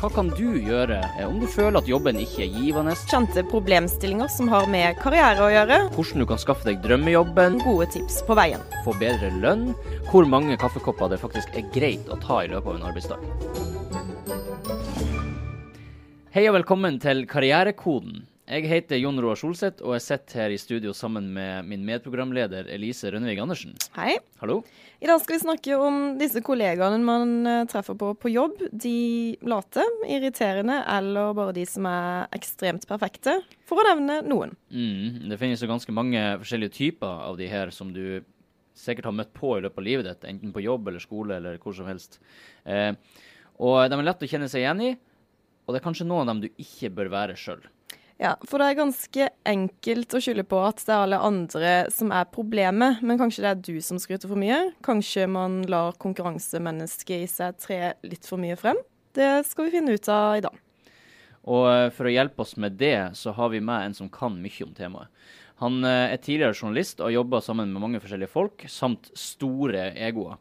Hva kan du gjøre eh, om du føler at jobben ikke er givende? Kjente problemstillinger som har med karriere å gjøre. Hvordan du kan skaffe deg drømmejobben? Gode tips på veien. Få bedre lønn? Hvor mange kaffekopper det faktisk er greit å ta i løpet av en arbeidsdag? Hei og velkommen til Karrierekoden. Jeg heter Jon Roar Solseth, og jeg sitter her i studio sammen med min medprogramleder Elise Rønnevig Andersen. Hei. Hallo. I dag skal vi snakke om disse kollegaene man eh, treffer på på jobb. De late, irriterende eller bare de som er ekstremt perfekte, for å nevne noen. Mm, det finnes jo ganske mange forskjellige typer av de her som du sikkert har møtt på i løpet av livet ditt, enten på jobb eller skole eller hvor som helst. Eh, og de er lett å kjenne seg igjen i, og det er kanskje noen av dem du ikke bør være sjøl. Ja, for det er ganske enkelt å skylde på at det er alle andre som er problemet, men kanskje det er du som skryter for mye? Kanskje man lar konkurransemennesket i seg tre litt for mye frem? Det skal vi finne ut av i dag. Og eh, for å hjelpe oss med det, så har vi med en som kan mye om temaet. Han eh, er tidligere journalist og jobber sammen med mange forskjellige folk, samt store egoer.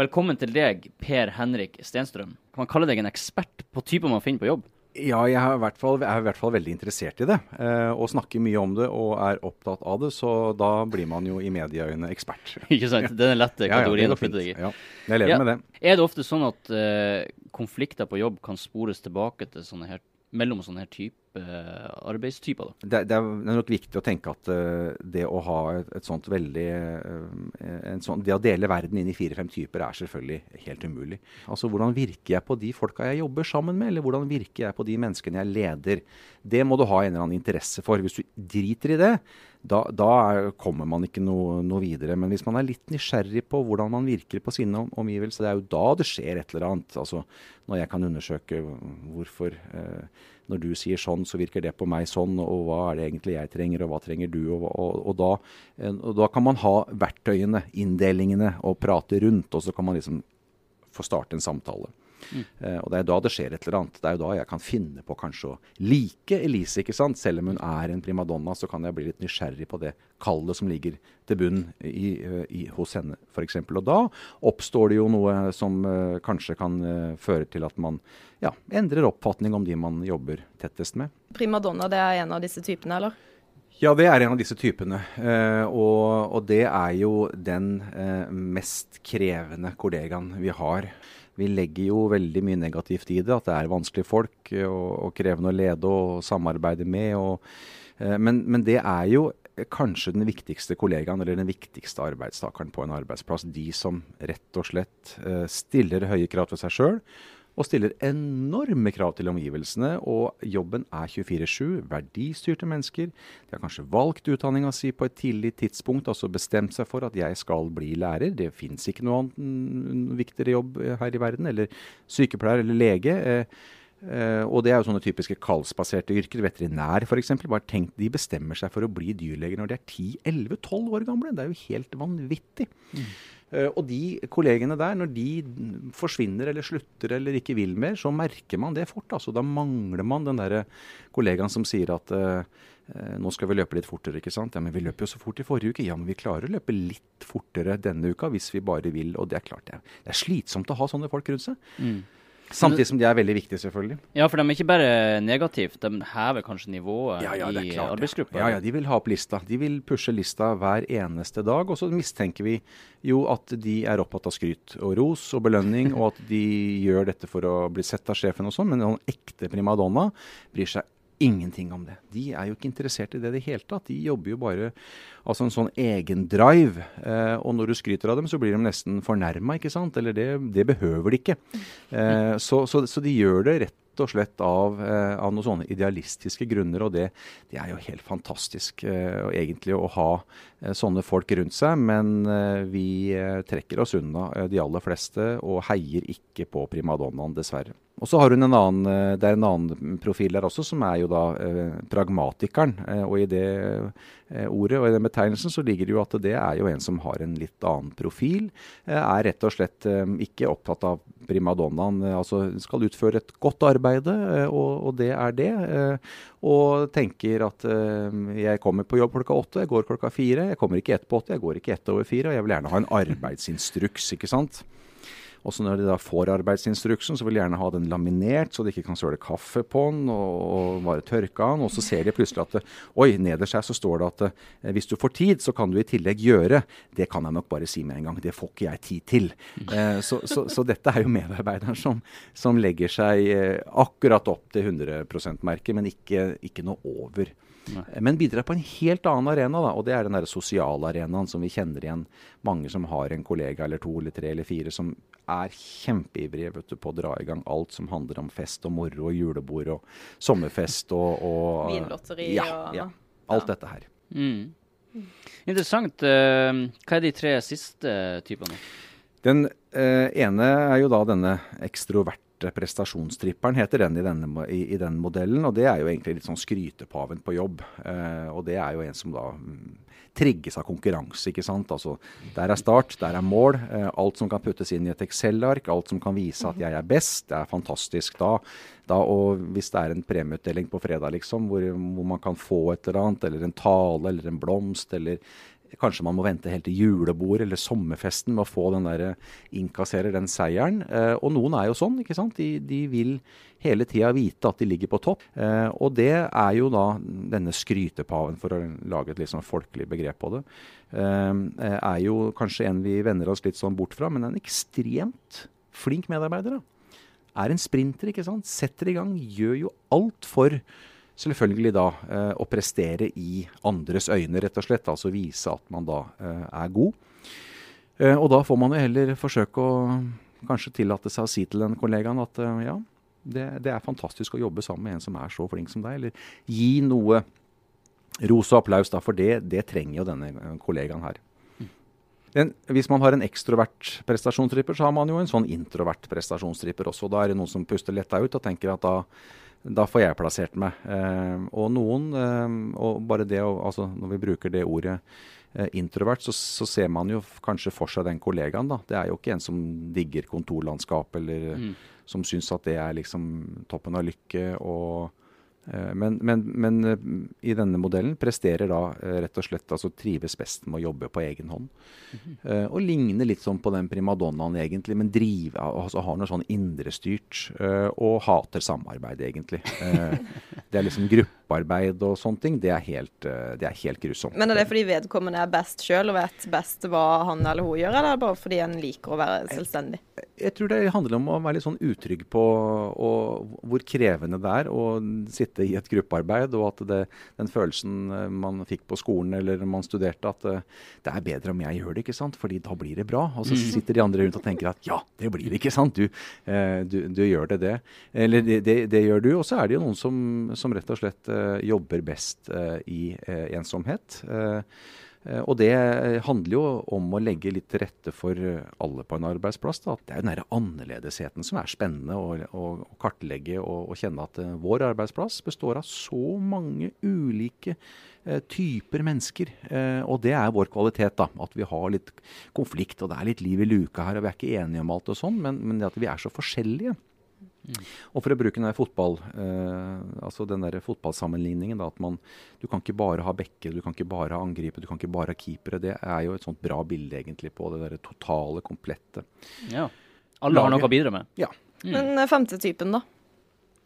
Velkommen til deg, Per Henrik Stenstrøm. Kan man kalle deg en ekspert på typer man finner på jobb? Ja, jeg er, i hvert fall, er i hvert fall veldig interessert i det. Eh, og snakker mye om det og er opptatt av det. Så da blir man jo i medieøyne ekspert. Ikke sant. Det er den lette kategorien å putte deg i. Ja, jeg lever Ja. med det. Er det ofte sånn at eh, konflikter på jobb kan spores tilbake til sånne her, mellom sånne her type eh, arbeidstyper? Det, det, er, nok viktig å tenke at eh, det å ha et, et sånt veldig eh, sånn, Det å dele verden inn i fire-fem typer er selvfølgelig helt umulig. Altså Hvordan virker jeg på de folka jeg jobber sammen med, eller hvordan virker jeg på de menneskene jeg leder? Det må du ha en eller annen interesse for. Hvis du driter i det, da, da er, kommer man ikke noe, noe videre. Men hvis man er litt nysgjerrig på hvordan man virker på sine om- omgivelser, det er jo da det skjer et eller annet. Altså Når jeg kan undersøke hvorfor eh, når du sier sånn, så virker det på meg sånn, og hva er det egentlig jeg trenger, og hva trenger du? Og, og, og, da, eh, og da kan man ha verktøyene, inndelingene, og prate rundt, og så kan man liksom få starte en samtale. Eh, og det er da det skjer et eller annet. Det er jo da jeg kan finne på kanskje å like Elise, ikke sant. Selv om hun er en primadonna, så kan jeg bli litt nysgjerrig på det kallet som ligger til bunn i, eh, i, hos henne, f.eks. Og da oppstår det jo noe som uh, kanskje kan uh, føre til at man ja, endrer oppfatning om de man jobber tettest med. Primadonna, det er en av disse typene, eller? Ja, det er en av disse typene. Eh, og, og det er jo den eh, mest krevende kollegaen vi har. Vi legger jo veldig mye negativt i det, at det er vanskelige folk eh, og, og krevende å lede og samarbeide med. Og, eh, men, men det er jo kanskje den viktigste kollegaen eller den viktigste arbeidstakeren på en arbeidsplass. De som rett og slett uh, stiller høye krav til seg sjøl. Og stiller enorme krav til omgivelsene. Og jobben er 24-7. Verdistyrte mennesker. De har kanskje valgt utdanninga si på et tidlig tidspunkt, altså bestemt seg for at jeg skal bli lærer. Det fins ikke noe annet viktigere jobb her i verden. Eller sykepleier eller lege. Uh, og det er jo sånne typiske kallsbaserte yrker. Veterinær f.eks. Bare tenk, de bestemmer seg for å bli dyrleger når de er 10-11-12 år gamle. Det er jo helt vanvittig. Mm. Uh, og de kollegene der, når de forsvinner eller slutter eller ikke vil mer, så merker man det fort. Altså, da mangler man den derre kollegaen som sier at uh, nå skal vi løpe litt fortere, ikke sant. Ja, men vi løp jo så fort i forrige uke. Ja, men vi klarer å løpe litt fortere denne uka hvis vi bare vil. Og det er klart, det det er slitsomt å ha sånne folk rundt seg. Mm. Samtidig som de er veldig viktige, selvfølgelig. Ja, for de er ikke bare negativt, de hever kanskje nivået ja, ja, i arbeidsgruppa? Ja, ja, de vil ha opp lista. De vil pushe lista hver eneste dag. Og så mistenker vi jo at de er opptatt av skryt og ros og belønning, og at de gjør dette for å bli sett av sjefen og sånn, men noen ekte primadonna bryr seg ingenting om det. De er jo ikke interessert i det i det hele tatt. De jobber jo bare altså en sånn egendrive. Eh, og når du skryter av dem, så blir de nesten fornærma, ikke sant. Eller det, det behøver de ikke. Eh, så, så, så, de gjør det rett og slett av, eh, av noen sånne idealistiske grunner. Og det, det er jo helt fantastisk eh, egentlig å ha eh, sånne folk rundt seg. Men eh, vi trekker oss unna de aller fleste og heier ikke på primadonnaen, dessverre. Og så har hun en annen, eh, Det er en annen profil der også, som er jo da eh, pragmatikeren. Eh, og i det eh, ordet og i den betegnelsen så ligger det jo at det er jo en som har en litt annen profil. Eh, er rett og slett eh, ikke opptatt av primadonnaen. altså skal utføre et godt arbeid, og, og, det er det. og tenker at jeg kommer på jobb klokka åtte, jeg går klokka fire. Jeg kommer ikke ett på åtte, jeg går ikke ett over fire. Og jeg vil gjerne ha en arbeidsinstruks, ikke sant. Også når de da får arbeidsinstruksen, så vil de gjerne ha den laminert, så de ikke kan søle kaffe på den og, og bare tørke den. Og så ser de plutselig at oi, nederst her så står det at eh, hvis du får tid, så kan du i tillegg gjøre. Det kan jeg nok bare si med en gang. Det får ikke jeg tid til. Eh, så, så, så, dette er jo medarbeideren som, som legger seg eh, akkurat opp til 100 %-merket, men ikke, ikke noe over. Nei. Men bidrar på en helt annen arena, da, og det er den der sosiale arenaen som vi kjenner igjen. Mange som har en kollega eller to eller tre eller fire som er kjempeivrige vet du, på å dra i gang alt som handler om fest og moro og julebord og sommerfest og, og Vinlotteri ja, og ja, alt ja. dette her. Mm. Interessant. Uh, hva er de tre siste typene? Den eh, ene er jo da denne ekstrovert prestasjonstripperen heter den i, denne, i, i, den modellen. Og det er jo egentlig litt sånn skrytepaven på jobb. Eh, og det er jo en som da mm, trigges av konkurranse. ikke sant? Altså, Der er start, der er mål. Eh, alt som kan puttes inn i et Excel-ark, alt som kan vise at jeg er best, det er fantastisk da. da og hvis det er en premieutdeling på fredag liksom, hvor, hvor man kan få et eller annet, eller en tale eller en blomst eller Kanskje man må vente helt til julebord eller sommerfesten med å få den der, eh, innkasserer den seieren. Eh, og noen er jo sånn, ikke sant. De, de vil hele tida vite at de ligger på topp. Eh, og det er jo da denne skrytepaven, for å lage et litt sånn folkelig begrep på det, er jo kanskje en vi vender oss litt sånn bort fra, men en ekstremt flink medarbeider. da. Er en sprinter, ikke sant. Setter i gang, gjør jo alt for selvfølgelig da eh, å prestere i andres øyne, rett og slett. Altså vise at man da eh, er god. Eh, og da får man jo heller forsøke å kanskje tillate seg å si til den kollegaen at ja, det, det, er fantastisk å jobbe sammen med en som er så flink som deg. Eller gi noe ros og applaus, da, for det, det trenger jo denne kollegaen her. Den, hvis man har en ekstrovert prestasjonstripper, så har man jo en sånn introvert prestasjonstripper også. Da er det noen som puster letta ut og tenker at da da får jeg plassert meg. Eh, og noen, eh, og bare det Altså når vi bruker det ordet eh, introvert, så, så, ser man jo kanskje for seg den kollegaen, da. Det er jo ikke en som digger kontorlandskap, eller mm. som syns at det er liksom toppen av lykke. og men, men, men, eh, i denne modellen presterer da eh, rett og slett altså trives best med å jobbe på egen hånd. Mm -hmm. og ligner litt sånn på den primadonnaen egentlig, men driver, altså har noe sånn indrestyrt. og hater samarbeid, egentlig. det er liksom gruppearbeid og sånne ting. Det er helt, det er helt grusomt. Men er det fordi vedkommende er best sjøl og vet best hva han eller hun gjør, eller bare fordi en liker å være selvstendig? Jeg, jeg tror det handler om å være litt sånn utrygg på og, hvor krevende det er å sitte sitte i et gruppearbeid, og at det, den følelsen eh, man fikk på skolen eller man studerte, at det, det er bedre om jeg gjør det, ikke sant? fordi da blir det bra. Og så mm. sitter de andre rundt og tenker at ja, det blir det, ikke sant. Du, du, du gjør det, det. Eller det, det, det, gjør du. Og så er det jo noen som, som rett og slett jobber best i ensomhet. Eh, og det handler jo om å legge litt til rette for alle på en arbeidsplass. Da. Det er jo den annerledesheten som er spennende å, å, å kartlegge og, og, kjenne at vår arbeidsplass består av så mange ulike uh, typer mennesker. Uh, og det er vår kvalitet. da, At vi har litt konflikt og det er litt liv i luka her og vi er ikke enige om alt og sånn, men, men at vi er så forskjellige. Og for å bruke den fotball, eh, altså den der fotballsammenligningen, da, at man, du kan ikke bare ha bekker, du kan ikke bare ha angripe, du kan ikke bare ha keepere. Det er jo et sånt bra bilde egentlig på det der totale, komplette. Ja. Alle Laget. har noe å bidra med. Ja. Mm. Den femte typen, da?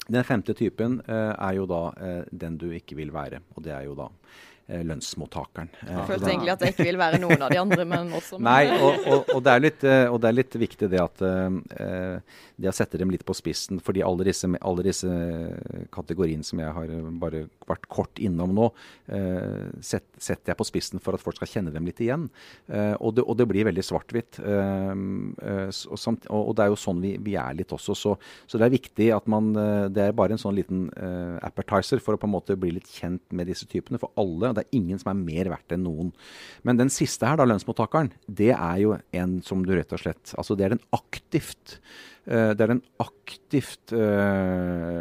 Den femte typen eh, er jo da eh, den du ikke vil være. Og det er jo da Eh, lønnsmottakeren. Jeg eh, følte egentlig at det ikke vil være noen av de andre, men også Nei, og, og, og, det litt, eh, og, det er litt, viktig det at det å sette dem litt på spissen, fordi alle disse, alle disse kategoriene som jeg har bare vært kort innom nå, set, setter jeg på spissen for at folk skal kjenne dem litt igjen. Og, det, og, det, blir veldig svart-hvitt. og, det er jo sånn vi, vi er litt også. Så, så, det er viktig at man Det er bare en sånn liten appetizer for å på en måte bli litt kjent med disse typene. For alle det er ingen som er mer verdt enn noen. Men den siste her, da, lønnsmottakeren, det er jo en som du rett og slett Altså det er den aktivt det er den aktivt uh,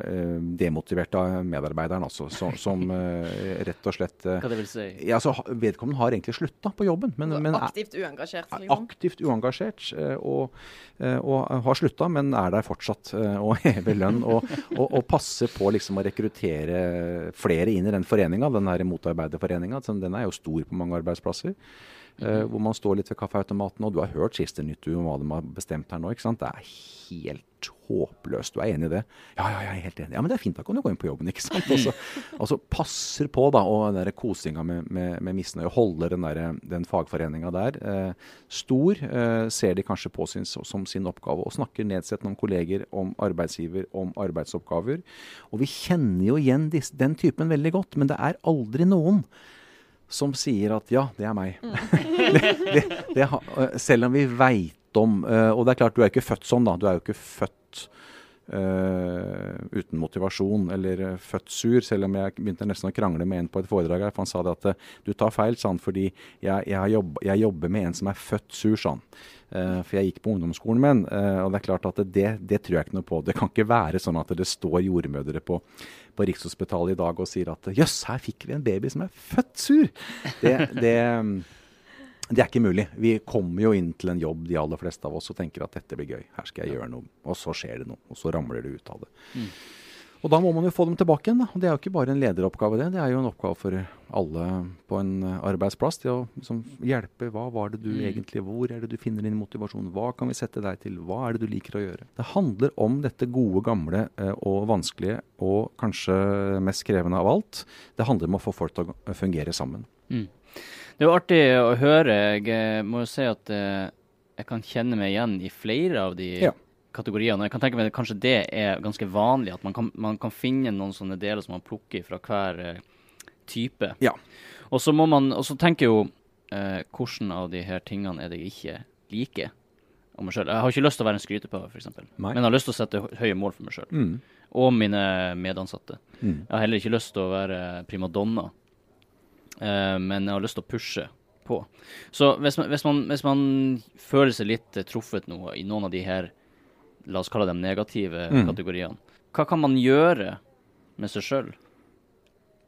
demotiverte medarbeideren, altså, som, som rett og slett Hva det vil si? Ja, altså, vedkommende har egentlig slutta på jobben. Men, men aktivt uengasjert? Liksom. Aktivt uengasjert, og, og har slutta, men er der fortsatt og hever lønn. Og, og, og, passer på liksom, å rekruttere flere inn i den foreninga, den motarbeiderforeninga. Den er jo stor på mange arbeidsplasser. Uh, hvor man står litt ved kaffeautomaten, og du har hørt siste nytt om hva de har bestemt her nå. ikke sant? Det er helt håpløst. Du er enig i det? Ja, ja, jeg er helt enig. Ja, men det er fint, da kan du gå inn på jobben, ikke sant. Og så altså, passer på, da, og den der kosinga med, med, med misnøye. Holder den, der, den fagforeninga der eh, stor. Eh, ser de kanskje på sin, som sin oppgave, og snakker nedsettende om kolleger, om arbeidsgiver, om arbeidsoppgaver. Og vi kjenner jo igjen disse, den typen veldig godt, men det er aldri noen som sier at ja, det er meg. Mm. det, det, det, selv om vi veit om uh, Og det er klart, du er ikke født sånn, da. Du er jo ikke født uh, uten motivasjon eller født sur, selv om jeg begynte nesten å krangle med en på et foredrag her. For han sa det at du tar feil, sa han, fordi jeg, jeg, jobb, jeg, jobber med en som er født sur, sa han. For jeg gikk på ungdomsskolen med en, og det er klart at det, det tror jeg ikke noe på. Det kan ikke være sånn at det står jordmødre på på Rikshospitalet i dag og sier at jøss, her fikk vi en baby som er født sur. Det, det, det, er ikke mulig. Vi kommer jo inn til en jobb, de aller fleste av oss, og tenker at dette blir gøy. Her skal jeg gjøre noe. Og så skjer det noe. Og så ramler det ut av det. Mm. Og da må man jo få dem tilbake igjen. Da. Det er jo ikke bare en lederoppgave, det. Det er jo en oppgave for alle på en arbeidsplass. Til å liksom, hjelpe. Hva var det du mm. egentlig Hvor er det du finner din motivasjon? Hva kan vi sette deg til? Hva er det du liker å gjøre? Det handler om dette gode, gamle eh, og vanskelige, og kanskje mest krevende av alt. Det handler om å få folk til å fungere sammen. Mm. Det er jo artig å høre. Jeg eh, må jo si at eh, jeg kan kjenne meg igjen i flere av de ja kategoriene. Jeg kan tenke meg at Kanskje det er ganske vanlig, at man kan, man kan finne noen sånne deler som man plukker fra hver uh, type. Ja. Og så må man, og så tenker jo uh, hvordan av de her tingene er det jeg ikke liker om meg sjøl. Jeg har ikke lyst til å være en skrytepave, f.eks. Men jeg har lyst til å sette høye mål for meg sjøl. Mm. Og mine medansatte. Mm. Jeg har heller ikke lyst til å være primadonna, uh, men jeg har lyst til å pushe på. Så hvis man, hvis man, hvis man føler seg litt truffet nå i noen av de her la oss kalle dem negative mm. kategoriene. Hva kan man gjøre med seg sjøl?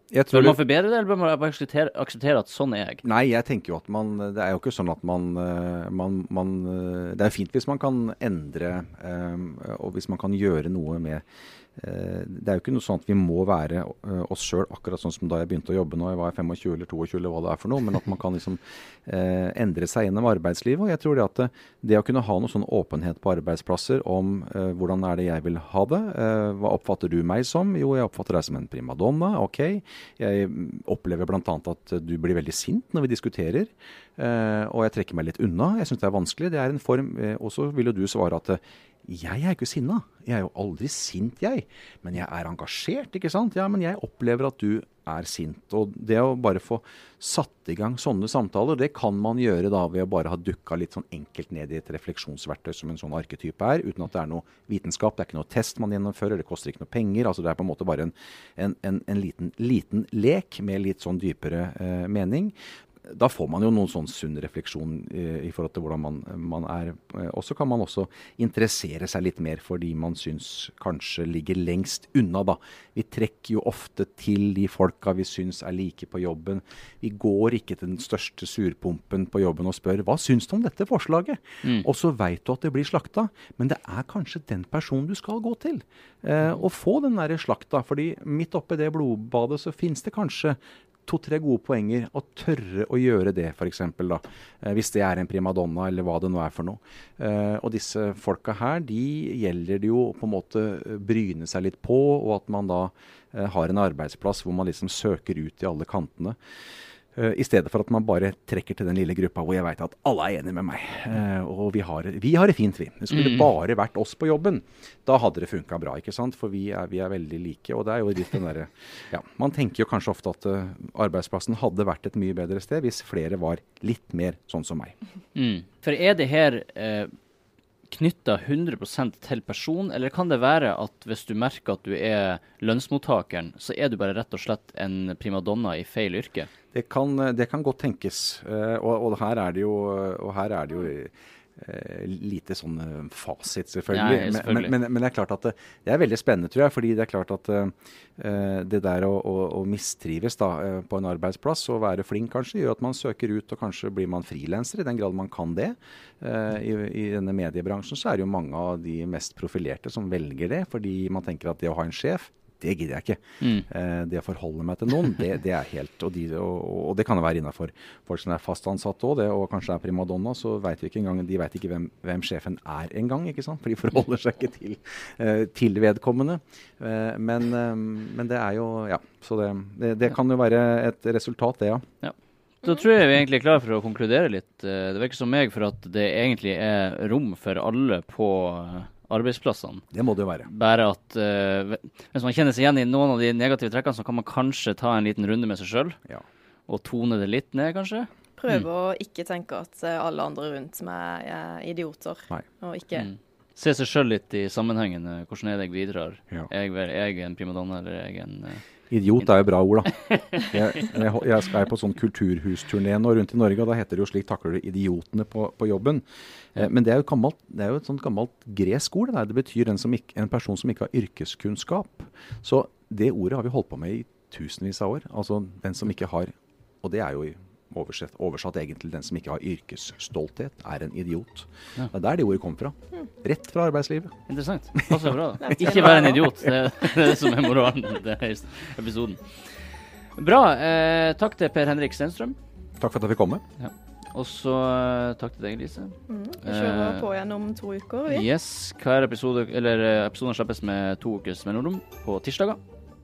Bør man forbedre det, eller bør man akseptere, akseptere, at sånn er jeg? Nei, jeg tenker jo at man Det er jo ikke sånn at man, eh, man, man eh, Det er fint hvis man kan endre, um, og hvis man kan gjøre noe med Eh, det er jo ikke noe sånn at vi må være eh, oss sjøl akkurat sånn som da jeg begynte å jobbe nå jeg var 25 eller 22 eller hva det er for noe, men at man kan liksom eh, endre seg gjennom arbeidslivet. Og jeg tror det at det, det, å kunne ha noe sånn åpenhet på arbeidsplasser om eh, hvordan er det jeg vil ha det, eh, hva oppfatter du meg som? Jo, jeg oppfatter deg som en primadonna, ok. Jeg opplever bl.a. at du blir veldig sint når vi diskuterer, eh, og jeg trekker meg litt unna. Jeg syns det er vanskelig. Det er en form Og så vil jo du svare at Jeg er ikke sinna. Jeg er jo aldri sint, jeg. Men jeg er engasjert, ikke sant. Ja, men jeg opplever at du er sint. Og det å bare få satt i gang sånne samtaler, det kan man gjøre da ved å bare ha dukka litt sånn enkelt ned i et refleksjonsverktøy som en sånn arketype er, uten at det er noe vitenskap. Det er ikke noe test man gjennomfører, det koster ikke noe penger. altså Det er på en måte bare en, en, en, en liten, liten, lek med litt sånn dypere eh, mening da får man jo noen sånn sunn refleksjon i, i forhold til hvordan man, man er. Og så kan man også interessere seg litt mer for de man syns kanskje ligger lengst unna, da. Vi trekker jo ofte til de folka vi syns er like på jobben. Vi går ikke til den største surpumpen på jobben og spør hva syns du om dette forslaget? Mm. Og så veit du at det blir slakta, men det er kanskje den personen du skal gå til. Eh, og få den derre slakta. fordi midt oppi det blodbadet så finnes det kanskje to-tre gode poenger og tørre å gjøre det, f.eks. Eh, hvis det er en primadonna, eller hva det nå er for noe. Eh, og disse folka her, de gjelder det jo på en måte bryne seg litt på, og at man da eh, har en arbeidsplass hvor man liksom søker ut i alle kantene. Uh, I stedet for at man bare trekker til den lille gruppa hvor jeg veit at alle er enige med meg. Uh, og vi har, vi har, det fint, vi. Det skulle mm. bare vært oss på jobben. Da hadde det funka bra, ikke sant. For vi er, vi er, veldig like. Og det er jo litt den derre Ja, man tenker jo kanskje ofte at uh, arbeidsplassen hadde vært et mye bedre sted hvis flere var litt mer sånn som meg. Mm. For er det her knytta 100% til person, eller kan det være at hvis du merker at du er lønnsmottakeren, så er du bare rett og slett en primadonna i feil yrke? Det kan, det kan godt tenkes. Uh, og, og, her er det jo, og her er det jo Uh, lite sånn uh, fasit, selvfølgelig. Ja, selvfølgelig. Men, men, men, det er klart at det, det, er veldig spennende, tror jeg. fordi det er klart at uh, det der å, å, å mistrives da, på en arbeidsplass og være flink kanskje, gjør at man søker ut, og kanskje blir man frilanser i den grad man kan det. I, I, denne mediebransjen så er det jo mange av de mest profilerte som velger det, fordi man tenker at det å ha en sjef det gidder jeg ikke. Mm. Eh, det å forholde meg til noen, det, det er helt og, de, og, og, det kan jo være innafor folk som er fast ansatte òg, og kanskje er primadonna, så vet vi ikke engang, de vet ikke hvem, hvem sjefen er engang. ikke sant? For de forholder seg ikke til, eh, til vedkommende. Eh, men, eh, men, det er jo Ja. Så det, det, det, kan jo være et resultat, det, ja. ja. Da tror jeg vi er egentlig klar for å konkludere litt. Eh, det virker som meg for at det egentlig er rom for alle på arbeidsplassene. Det må det jo være. Bare at uh, hvis man kjenner seg igjen i noen av de negative trekkene, så kan man kanskje ta en liten runde med seg sjøl. Ja. Og tone det litt ned, kanskje. Prøve mm. å ikke tenke at eh, alle andre rundt meg er idioter. Nei. Og ikke mm. Se seg sjøl litt i sammenhengen. Hvordan er det jeg bidrar? Ja. Er jeg en primadonna, eller er jeg en uh, Idiot er jo bra ord, da. Jeg, jeg, jeg skal på sånn kulturhusturné nå rundt i Norge, og da heter det jo 'slik takler du idiotene på, på jobben'. Eh, men det er, jo gammelt, det er jo et sånt gammelt gresk ord. Det, det betyr en, ikke, en, person som ikke har yrkeskunnskap. Så det ordet har vi holdt på med i tusenvis av år. Altså den som ikke har Og det er jo oversatt, oversatt egentlig den som ikke har yrkesstolthet, er en idiot. Ja. Det er der det ordet kommer fra. Rett fra arbeidslivet. Interessant. Passer bra. ikke være en idiot. Det er det som er moralen i denne episoden. Bra. Eh, takk til Per Henrik Stenstrøm. Takk for at jeg fikk komme. Ja. Og så uh, takk til deg, Lise. Mm, vi kjører uh, på igjen om to uker, vi. Yes. Hver episode, eller episoden slippes med to ukers mellomrom på tirsdager.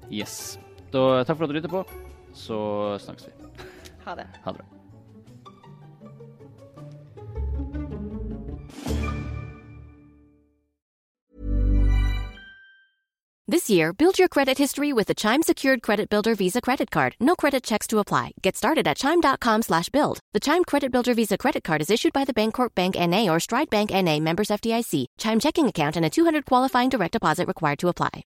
Yes. Da, takk for at du lytter på. Så snakkes vi. Ha det. Ha det. This year, build your credit history with the Chime Secured Credit Builder Visa Credit Card. No credit checks to apply. Get started at chime.com slash build. The Chime Credit Builder Visa Credit Card is issued by the Bancorp Bank N.A. or Stride Bank N.A. members FDIC. Chime checking account and a 200 qualifying direct deposit required to apply.